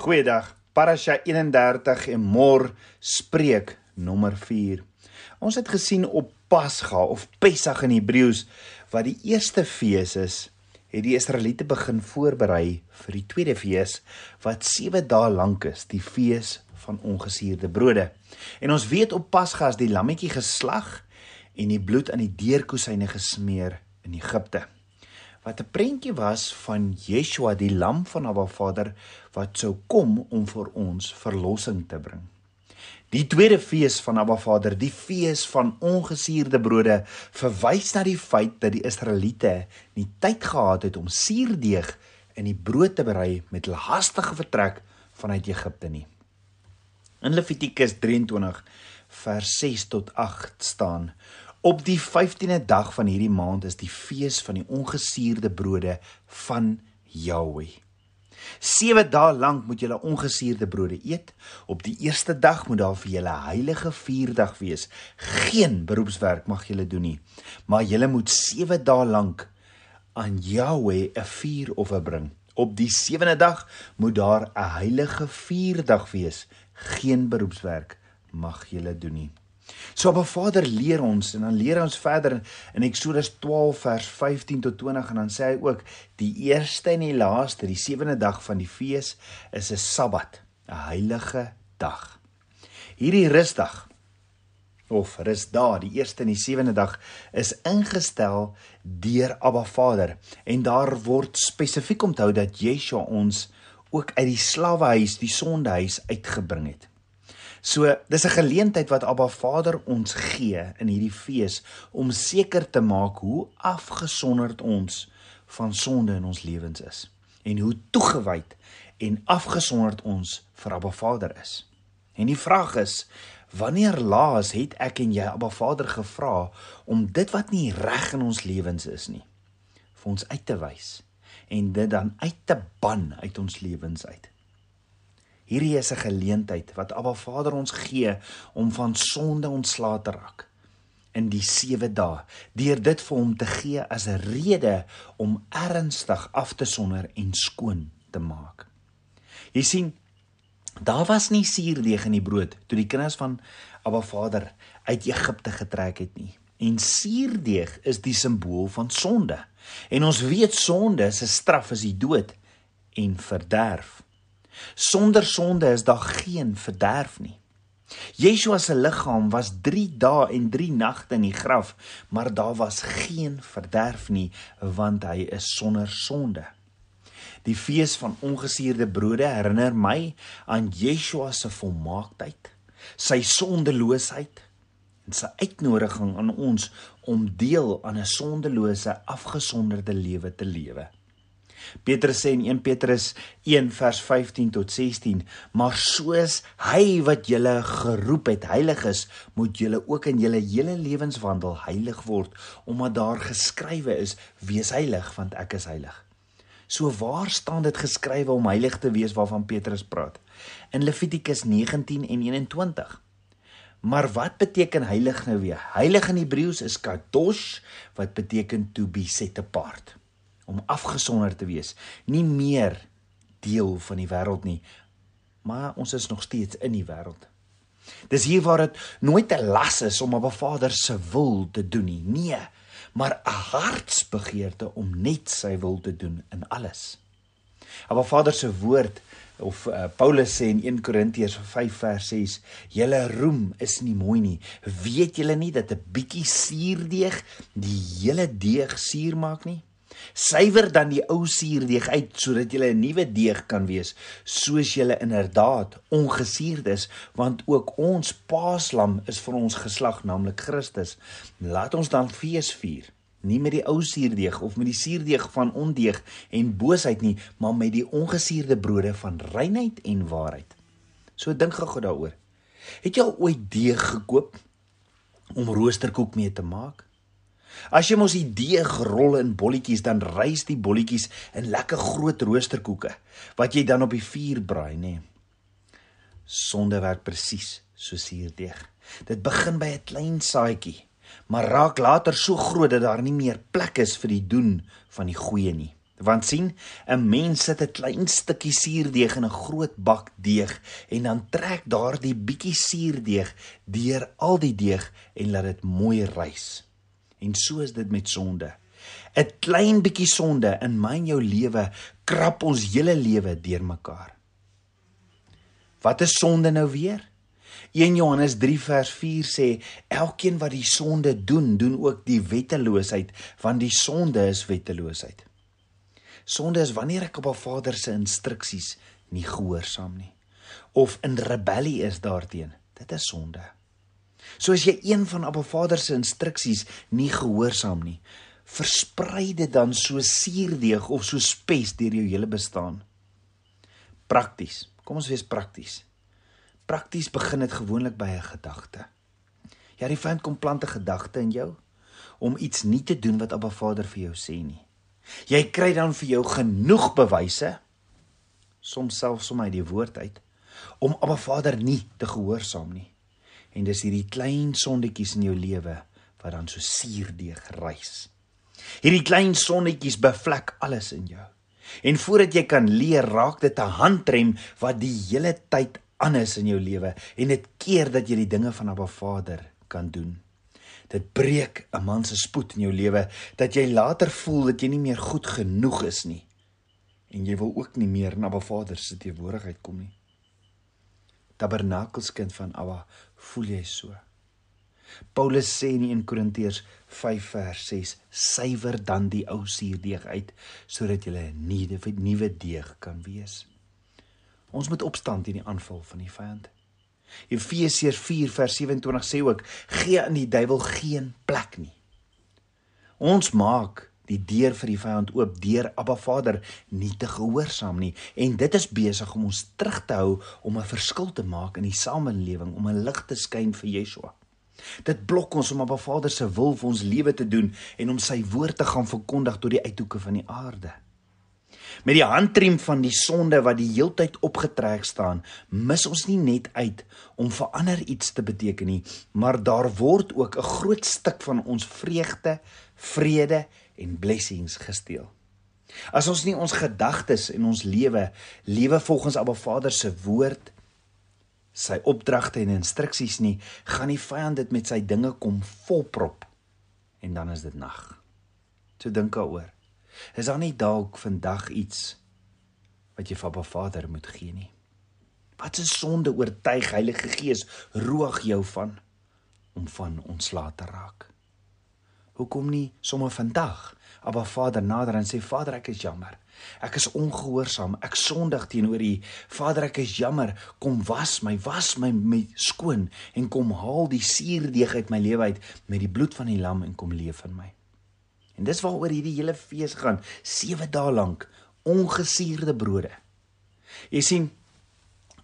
Goeiedag. Parasha 31 en môre spreek nommer 4. Ons het gesien op Pasga of Pessach in Hebreëus wat die eerste fees is, het die Israeliete begin voorberei vir die tweede fees wat 7 dae lank is, die fees van ongesuurde brode. En ons weet op Pasga is die lammetjie geslag en die bloed aan die deurkosyne gesmeer in Egipte wat 'n prentjie was van Yeshua die lam van Abba Vader wat sou kom om vir ons verlossing te bring. Die tweede fees van Abba Vader, die fees van ongesuurde brode, verwys na die feit dat die Israeliete nie tyd gehad het om suurdeeg in die brood te berei met hulle haastige vertrek vanuit Egipte nie. In Levitikus 23 vers 6 tot 8 staan: Op die 15de dag van hierdie maand is die fees van die ongesuurde brode van Jahweh. 7 dae lank moet julle ongesuurde brode eet. Op die eerste dag moet daar vir julle heilige vierdag wees. Geen beroepswerk mag julle doen nie, maar julle moet 7 dae lank aan Jahweh 'n vuuroffer bring. Op die 7de dag moet daar 'n heilige vierdag wees. Geen beroepswerk mag julle doen nie. So op Vader leer ons en dan leer ons verder in Eksodus 12 vers 15 tot 20 en dan sê hy ook die eerste en die laaste die sewende dag van die fees is 'n Sabbat, 'n heilige dag. Hierdie rusdag of rusdag, die eerste en die sewende dag is ingestel deur Abba Vader en daar word spesifiek onthou dat Yeshua ons ook uit die slawehuis, die sondehuis uitgebring het. So, dis 'n geleentheid wat Abba Vader ons gee in hierdie fees om seker te maak hoe afgesonderd ons van sonde in ons lewens is en hoe toegewyd en afgesonderd ons vir Abba Vader is. En die vraag is, wanneer laas het ek en jy Abba Vader gevra om dit wat nie reg in ons lewens is nie vir ons uit te wys en dit dan uit te ban uit ons lewens uit? Hierdie is 'n geleentheid wat Abba Vader ons gee om van sonde ontslae te raak in die 7 dae deur dit vir hom te gee as 'n rede om ernstig af te sonder en skoon te maak. Jy sien, daar was nie suurdeeg in die brood toe die kinders van Abba Vader uit Egipte getrek het nie. En suurdeeg is die simbool van sonde. En ons weet sonde se straf is die dood en verderf. Sonder sonde is daar geen verderf nie. Yeshua se liggaam was 3 dae en 3 nagte in die graf, maar daar was geen verderf nie want hy is sonder sonde. Die fees van ongesuurde brode herinner my aan Yeshua se volmaaktheid, sy sondeloosheid en sy uitnodiging aan ons om deel aan 'n sondelose, afgesonderde lewe te lewe. Petrus sê in 1 Petrus 1 vers 15 tot 16: "Maar soos hy wat julle geroep het heilig is, moet julle ook in julle hele lewenswandel heilig word, omdat daar geskrywe is: Wees heilig, want ek is heilig." So waar staan dit geskrywe om heilig te wees waarvan Petrus praat? In Levitikus 19 en 21. Maar wat beteken heilig nou weer? Heilig in Hebreëus is kadosh wat beteken to be set apart om afgesonder te wees, nie meer deel van die wêreld nie, maar ons is nog steeds in die wêreld. Dis hier waar dit nooit 'n las is om op 'n Vader se wil te doen nie. Nee, maar 'n hartsbegeerte om net sy wil te doen in alles. Op Vader se woord of uh, Paulus sê in 1 Korintiërs 5 vers 6: "Julle roem is nie mooi nie. Weet julle nie dat 'n bietjie suurdeeg die hele deeg suur maak nie?" Suiwer dan die ou suurdeeg uit sodat jy 'n nuwe deeg kan wees, soos jy inderdaad ongesuurd is, want ook ons Paaslam is vir ons geslag, naamlik Christus. Laat ons dan fees vier, nie met die ou suurdeeg of met die suurdeeg van ondeeg en boosheid nie, maar met die ongesuurde brode van reinheid en waarheid. So dink gou daaroor. Het jy al ooit deeg gekoop om roosterkoek mee te maak? As jy mos die deeg rol in bolletjies, dan rys die bolletjies in lekker groot roosterkoeke wat jy dan op die vuur braai, nê. Nee. Sonde werk presies so suurdeeg. Dit begin by 'n klein saadjie, maar raak later so groot dat daar nie meer plek is vir die doen van die goeie nie. Want sien, 'n mens sit 'n klein stukkie suurdeeg in 'n groot bak deeg en dan trek daardie bietjie suurdeeg deur al die deeg en laat dit mooi rys. En so is dit met sonde. 'n Klein bietjie sonde in my en jou lewe krap ons hele lewe deurmekaar. Wat is sonde nou weer? 1 Johannes 3 vers 4 sê elkeen wat die sonde doen, doen ook die wetteloosheid, want die sonde is wetteloosheid. Sonde is wanneer ek op 'n Vader se instruksies nie gehoorsaam nie of in rebellie is daarteenoor. Dit is sonde. So as jy een van Abba Vader se instruksies nie gehoorsaam nie, versprei dit dan so suurdeeg of so spes deur jou hele bestaan. Prakties. Kom ons wees prakties. Prakties begin dit gewoonlik by 'n gedagte. Ja, die vyand kom plant 'n gedagte in jou om iets nie te doen wat Abba Vader vir jou sê nie. Jy kry dan vir jou genoeg bewyse soms selfs som uit die woord uit om Abba Vader nie te gehoorsaam nie. En dis hierdie klein sondetjies in jou lewe wat dan so suurdeeg rys. Hierdie klein sonnetjies bevlek alles in jou. En voordat jy kan leer, raak dit 'n handrem wat die hele tyd aan is in jou lewe en dit keer dat jy die dinge van Abba Vader kan doen. Dit breek 'n man se spoed in jou lewe dat jy later voel dat jy nie meer goed genoeg is nie en jy wil ook nie meer na Abba Vader se teenwoordigheid kom nie. Tabernakelskind van Abba, voel jy so? Paulus sê in 1 Korintiërs 5 vers 6: "Suiwer dan die ou suurdeeg uit sodat jy 'n nuwe nuwe deeg kan wees." Ons moet opstaan teen die aanval van die vyand. Efesiërs 4 vers 27 sê ook: "Gee aan die duiwel geen plek nie." Ons maak die deur vir die vyand oop deur Abba Vader nie te gehoorsaam nie en dit is besig om ons terug te hou om 'n verskil te maak in die samelewing om 'n lig te skyn vir Yeshua. Dit blok ons om Abba Vader se wil vir ons lewe te doen en om sy woord te gaan verkondig tot die uithoeke van die aarde. Met die handriem van die sonde wat die heeltyd opgetrek staan, mis ons nie net uit om vir ander iets te beteken nie, maar daar word ook 'n groot stuk van ons vreugde, vrede en blessings gesteel. As ons nie ons gedagtes en ons lewe lewe volgens Abba Vader se woord, sy opdragte en instruksies nie, gaan die vyand dit met sy dinge kom volprop en dan is dit nag. So dink daaroor. Is daar nie dalk vandag iets wat jy vir Abba Vader moet gee nie? Wat 'n sonde oortuig Heilige Gees roeg jou van om van ontslae te raak? Hoekom nie sommer vandag Abba Vader nader en sê Vader ek is jammer. Ek is ongehoorsaam. Ek sondig teenoor U. Vader ek is jammer. Kom was my, was my met skoon en kom haal die suurdeeg uit my lewe uit met die bloed van die lam en kom leef in my. En dis waaroor hierdie hele fees gaan, 7 dae lank, ongesuurde brode. Jy sien,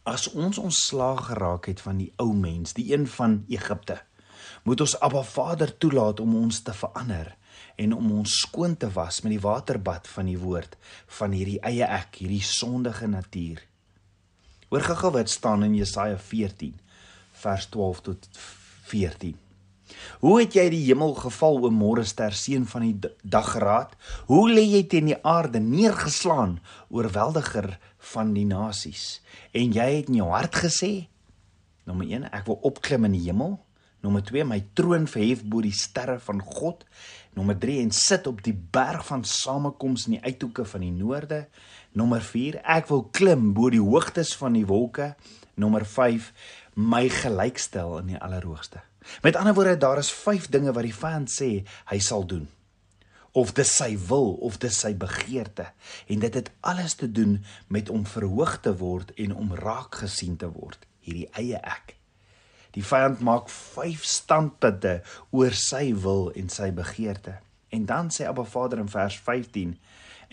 as ons ontslaag geraak het van die ou mens, die een van Egipte, moet ons Abba Vader toelaat om ons te verander en om ons skoon te was met die waterbad van die woord van hierdie eie ek, hierdie sondige natuur. Hoor gou-gou wat staan in Jesaja 14 vers 12 tot 14. Hoe het jy die hemel geval o môrester seun van die dagraad? Hoe lê jy teen die aarde neergeslaan, oorweldiger van die nasies? En jy het in jou hart gesê: Nommer 1, ek wil opklim in die hemel. Nommer 2, my troon verhef bo die sterre van God. Nommer 3, en sit op die berg van samekoms in die uithoeke van die noorde. Nommer 4, ek wil klim bo die hoogtes van die wolke. Nommer 5, my gelykstel in die allerhoogste. Met ander woorde, daar is 5 dinge wat die vyand sê hy sal doen. Of dis sy wil of dis sy begeerte en dit het alles te doen met om verhoog te word en om raak gesien te word, hierdie eie ek. Die vyand maak 5 standpunte oor sy wil en sy begeerte. En dan sê Abba Vader in vers 15: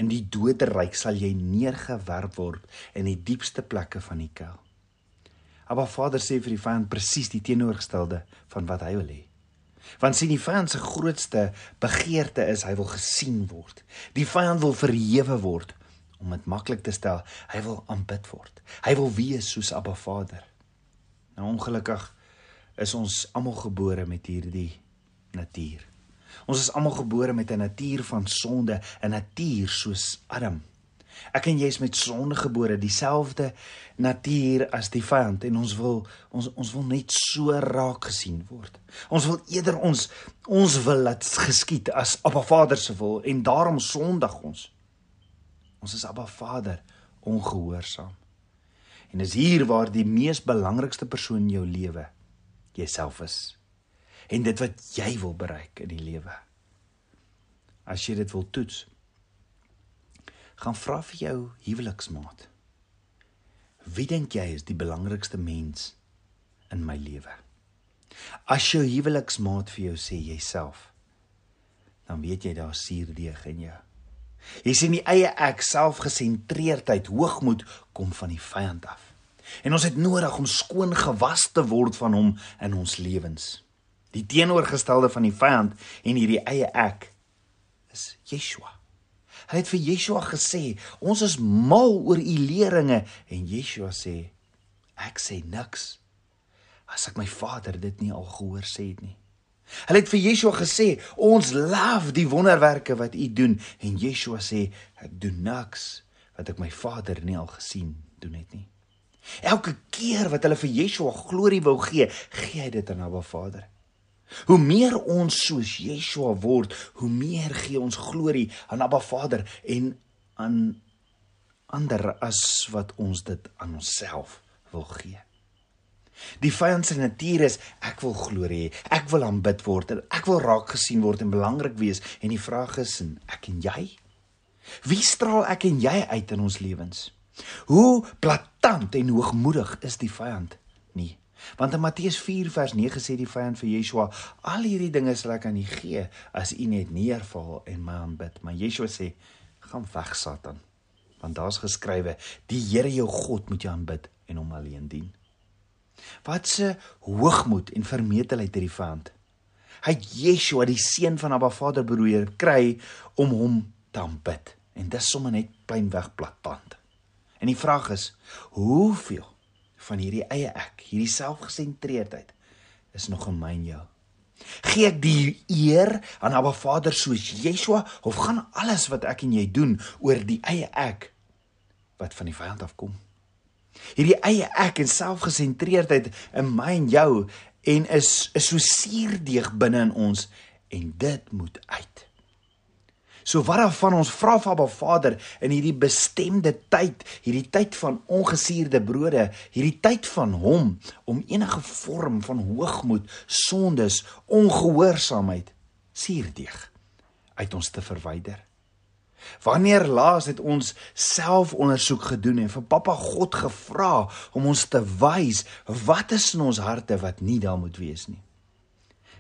In die doderyk sal jy neergewerp word in die diepste plekke van die kuil. Maar Vader sê vir die vyand presies die teenoorgestelde van wat hy wil hê. Want sien die vyand se grootste begeerte is hy wil gesien word. Die vyand wil verhewe word om dit maklik te stel, hy wil aanbid word. Hy wil wees soos Abba Vader. Nou ongelukkig is ons almal gebore met hierdie natuur. Ons is almal gebore met 'n natuur van sonde, 'n natuur soos Adam. Ek en jy is met sonde gebore, dieselfde natuur as die vyand en ons wil ons ons wil net so raak gesien word. Ons wil eerder ons ons wil laat geskied as Abba Vader se wil en daarom sondig ons. Ons is Abba Vader ongehoorsaam. En dis hier waar die mees belangrikste persoon in jou lewe jouself is. En dit wat jy wil bereik in die lewe. As jy dit wil toets, gaan vra vir jou huweliksmaat. Wie dink jy is die belangrikste mens in my lewe? As jou huweliksmaat vir jou sê jouself, dan weet jy daar suurdeeg in jou. Jy sien die eie ek selfgesentreerdheid, hoogmoed kom van die vyand af. En ons het nodig om skoon gewas te word van hom in ons lewens. Die teenoorgestelde van die vyand en hierdie eie ek is Yeshua. Hy het vir Yeshua gesê, "Ons is mal oor u leringe." En Yeshua sê, "Ek sê niks as ek my Vader dit nie al gehoor sê het nie." Hulle het vir Yeshua gesê, "Ons love die wonderwerke wat u doen." En Yeshua sê, "Ek doen niks wat ek my Vader nie al gesien doen het nie." Elke keer wat hulle vir Yeshua glorie wou gee, gee hy dit aan Abba Vader. Hoe meer ons soos Yeshua word, hoe meer gee ons glorie aan Abba Vader en aan ander as wat ons dit aan onsself wil gee. Die vyand se natuur is ek wil glorie hê, ek wil aanbid word en ek wil raak gesien word en belangrik wees en die vraag is en ek en jy? Wie straal ek en jy uit in ons lewens? Hoe blaatant en hoogmoedig is die vyand nie? Want in Matteus 4 vers 9 sê die vyand vir Yeshua: "Al hierdie dinge sal ek aan u gee as u net neerval en my aanbid." Maar Yeshua sê: "Gaan weg, Satan." Want daar's geskrywe: "Die Here jou God moet jy aanbid en hom alleen dien." Wat 'n hoogmoed en vermetelheid het die vyand. Hy Yeshua, die seun van Abba Vader, beroer kry om hom te aanbid. En dis sommer net plainweg plaatant. En die vraag is, hoeveel van hierdie eie ek, hierdie selfgesentreerdheid is nog in my en jou? Gee ek die eer aan Abba Vader soos Yeshua of gaan alles wat ek en jy doen oor die eie ek wat van die vyand afkom? Hierdie eie ek en selfgesentreerdheid in my en jou en is is so suurdeeg binne in ons en dit moet uit. So wat dan van ons vra vir Abba Vader in hierdie bestemde tyd, hierdie tyd van ongesuurde brode, hierdie tyd van hom om enige vorm van hoogmoed, sondes, ongehoorsaamheid, suurdeeg uit ons te verwyder. Wanneer laas het ons self ondersoek gedoen en vir Papa God gevra om ons te wys wat is in ons harte wat nie daar moet wees nie?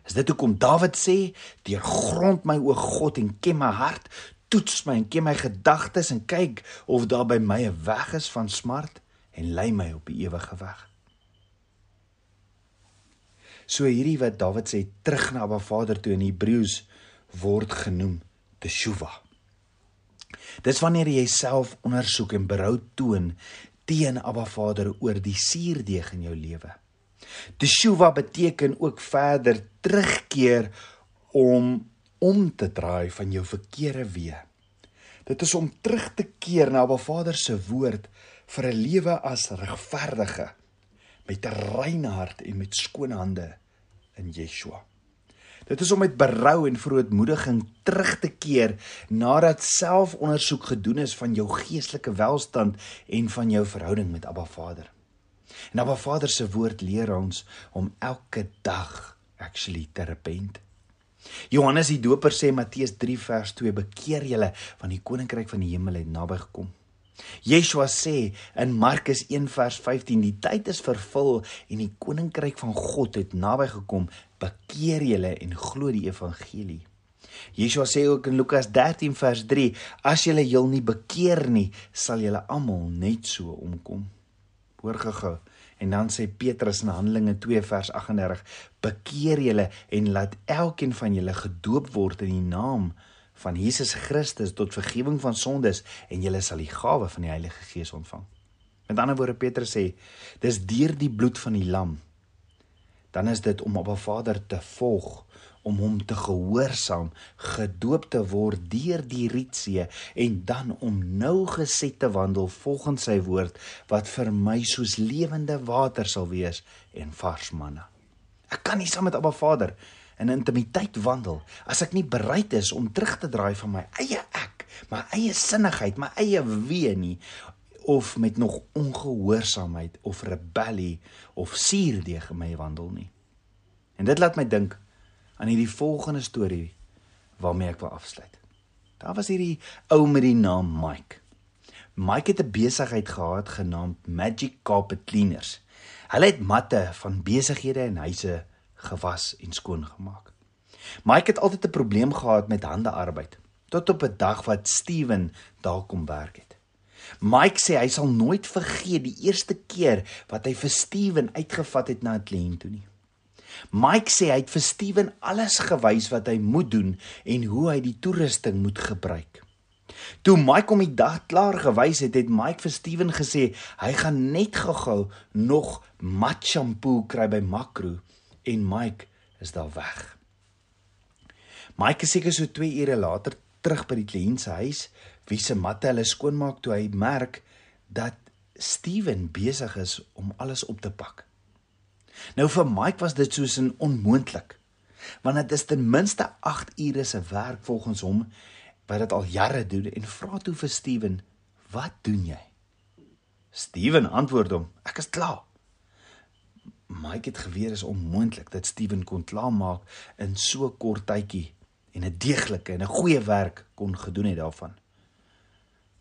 Is dit hoekom Dawid sê: "Deurgrond my o God en ken my hart, toets my en ken my gedagtes en kyk of daar by my 'n weg is van smart en lei my op die ewige weg." So hierdie wat Dawid sê terug na Abba Vader toe in Hebreëus word genoem teshuva. Dis wanneer jy self ondersoek en berou toon teen Abba Vader oor die suurdeeg in jou lewe. Teshuva beteken ook verder terugkeer om om te draai van jou verkeerde weë. Dit is om terug te keer na Abba Vader se woord vir 'n lewe as regverdige met 'n rein hart en met skoon hande in Yeshua. Dit is om met berou en verootmoediging terug te keer nadat selfondersoek gedoen is van jou geestelike welstand en van jou verhouding met Abba Vader. En Abba Vader se woord leer ons om elke dag actually te repent. Johannes die Doper sê Matteus 3 vers 2 bekeer julle want die koninkryk van die hemel het naby gekom. Yeshua sê in Markus 1 vers 15 die tyd is vervul en die koninkryk van God het naby gekom. Bekeer julle en glo die evangelie. Yeshua sê ook in Lukas 13 vers 3 as julle jul nie bekeer nie sal julle almal net so omkom. Hoor gou-gou. En dan sê Petrus in Handelinge 2 vers 38: "Bekeer julle en laat elkeen van julle gedoop word in die naam van Jesus Christus tot vergifnis van sondes en julle sal die gawe van die Heilige Gees ontvang." Met ander woorde Petrus sê, dis deur die bloed van die lam dan is dit om op 'n Vader te volg, om hom te gehoorsaam, gedoop te word deur die Rietsee en dan om nou geset te wandel volgens sy woord wat vir my soos lewende water sal wees en vars manna. Ek kan nie saam met Abba Vader in intimiteit wandel as ek nie bereid is om terug te draai van my eie ek, my eie sinnigheid, my eie wee nie of met nog ongehoorsaamheid of rebellie of suurdeeg in my wandel nie. En dit laat my dink aan hierdie volgende storie waarmee ek wil afsluit. Daar was hierdie ou met die naam Mike. Mike het 'n besigheid gehad genaamd Magic Carpet Cleaners. Hulle het matte van besighede en huise gewas en skoon gemaak. Mike het altyd 'n probleem gehad met handearbeid tot op 'n dag wat Steven daar kom werk het. Mike sê hy sal nooit vergeet die eerste keer wat hy vir Steven uitgevat het na 'n kliënt toe nie. Mike sê hy het vir Steven alles gewys wat hy moet doen en hoe hy die toerusting moet gebruik. Toe Mike hom die dag klaar gewys het, het Mike vir Steven gesê hy gaan net gou-gou nog mat shampoo kry by Makro en Mike is daar weg. Mike is seker so 2 ure later terug by die kliënt se huis wie se matte hulle skoonmaak toe hy merk dat Steven besig is om alles op te pak. Nou vir Mike was dit soos 'n onmoontlik. Want dit is ten minste 8 ure se werk volgens hom wat dit al jare doen en vra toe vir Steven, "Wat doen jy?" Steven antwoord hom, "Ek is klaar." Mike het geweet is onmoontlik dat Steven kon klaarmaak in so kort tydjie en 'n deeglike en 'n goeie werk kon gedoen het daarvan.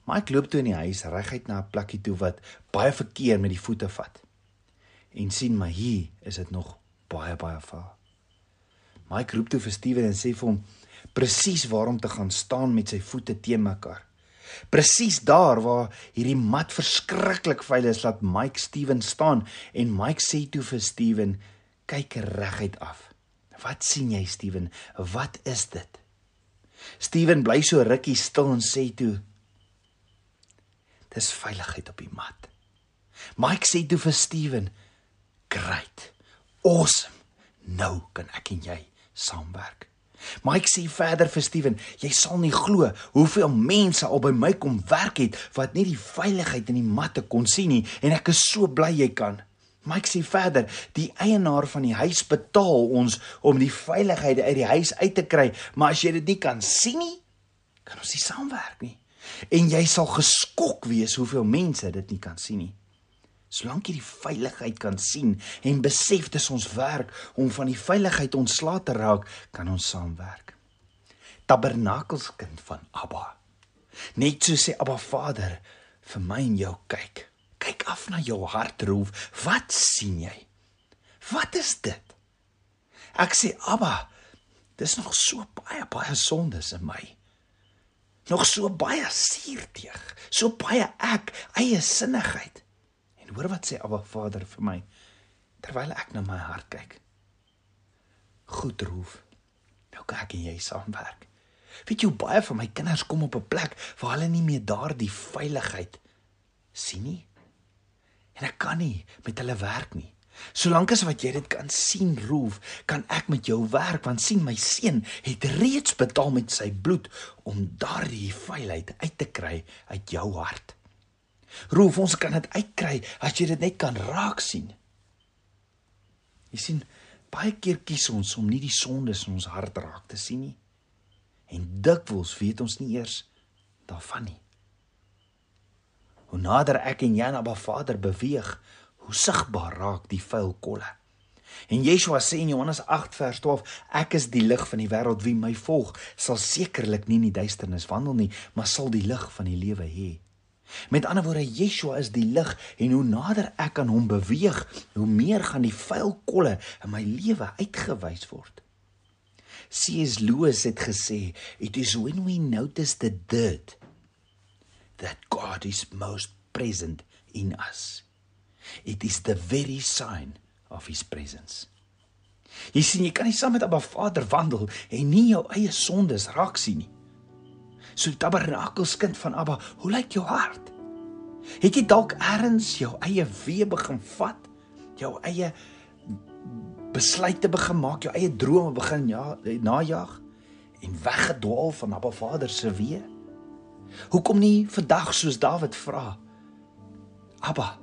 Mike loop toe in die huis reguit na 'n plekkie toe wat baie verkeer met die voete vat en sien maar hier is dit nog baie baie vaal. Mike roep toe vir Steven en sê vir hom presies waar om te gaan staan met sy voete teen mekaar. Presies daar waar hierdie mat verskriklik vuil is, laat Mike Steven staan en Mike sê toe vir Steven, kyk reguit af. Wat sien jy Steven? Wat is dit? Steven bly so rukkie stil en sê toe, dis veiligheid op die mat. Mike sê toe vir Steven, Great. Awesome. Nou kan ek en jy saamwerk. Mike sê verder vir Steven, jy sal nie glo hoeveel mense al by my kom werk het wat nie die veiligheid in die matte kon sien nie en ek is so bly jy kan. Mike sê verder, die eienaar van die huis betaal ons om die veiligheid uit die huis uit te kry, maar as jy dit nie kan sien nie, kan ons nie saamwerk nie. En jy sal geskok wees hoeveel mense dit nie kan sien nie. Solank jy die veiligheid kan sien en besef dis ons werk om van die veiligheid ontslae te raak, kan ons saamwerk. Tabernakelskind van Abba. Net so sê Abba Vader vir my en jou kyk. Kyk af na jou hart roep. Wat sien jy? Wat is dit? Ek sê Abba, dis nog so baie baie sondes in my. Nog so baie suurteeg, so baie ek eie sinnigheid hoor wat sê Abba Vader vir my terwyl ek na my hart kyk. Goed roef. Nou kan ek en jy saamwerk. Weet jy baie van my kinders kom op 'n plek waar hulle nie meer daardie veiligheid sien nie. En ek kan nie met hulle werk nie. Solank as wat jy dit kan sien roef, kan ek met jou werk want sien my seun het reeds betaal met sy bloed om daardie veiligheid uit te kry uit jou hart. Roof ons kan dit uitkry as jy dit net kan raak sien. Jy sien baie keer kies ons om nie die sondes in ons hart raak te sien nie. En dikwels weet ons nie eers daarvan nie. Hoe nader ek en Jan Abba Vader beweeg, hoe sigbaar raak die vuil kolle. En Yeshua sê in Johannes 8 vers 12: Ek is die lig van die wêreld, wie my volg, sal sekerlik nie in die duisternis wandel nie, maar sal die lig van die lewe hê. Met ander woorde, Yeshua is die lig en hoe nader ek aan hom beweeg, hoe meer gaan die vuil kolle in my lewe uitgewys word. C.S. Lewis het gesê, "It is when we notice the dirt that God is most present in us. It is the very sign of his presence." Jy sien, jy kan nie saam met Abba Vader wandel en nie jou eie sondes raak sien nie. So tabernakelskind van Abba, hoe lyk jou hart? Het jy dalk eers jou eie wee begin vat? Jou eie besluite begin maak, jou eie drome begin ja, najag en weggedwaal van Abba Vader se weë? Hoekom nie vandag soos Dawid vra? Abba,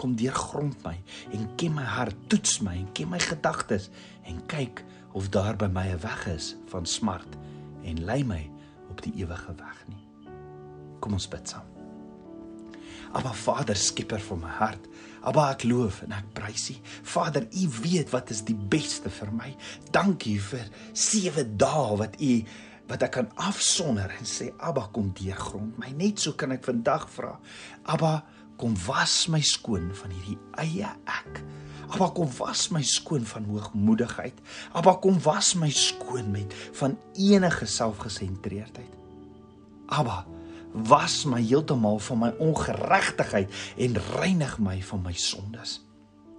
kom deurgrond my en ken my hart, toets my en ken my gedagtes en kyk of daar by my 'n weg is van smart en lei my die ewige weg nie. Kom ons bid saam. Aba Vader, skieper van my hart. Aba ek loof en ek prys U. Vader, U weet wat is die beste vir my. Dankie vir 7 dae wat U wat ek kan afsonder en sê Abba kom deurgrond my. Net so kan ek vandag vra. Abba, kom was my skoon van hierdie eie ek. Abba kom was my skoon van hoogmoedigheid. Abba kom was my skoon met van enige selfgesentreerdheid. Abba was my heeltemal van my ongeregtigheid en reinig my van my sondes.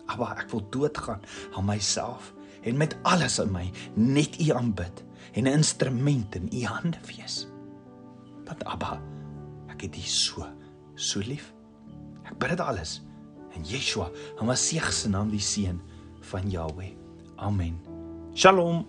Abba, ek wil doodgaan aan myself en met alles in my net U aanbid en 'n instrument in U hande wees. Want Abba, ek het U so so lief. Ek bid dit alles in Yeshua, Hom se naam, die seun van Jahweh. Amen. Shalom.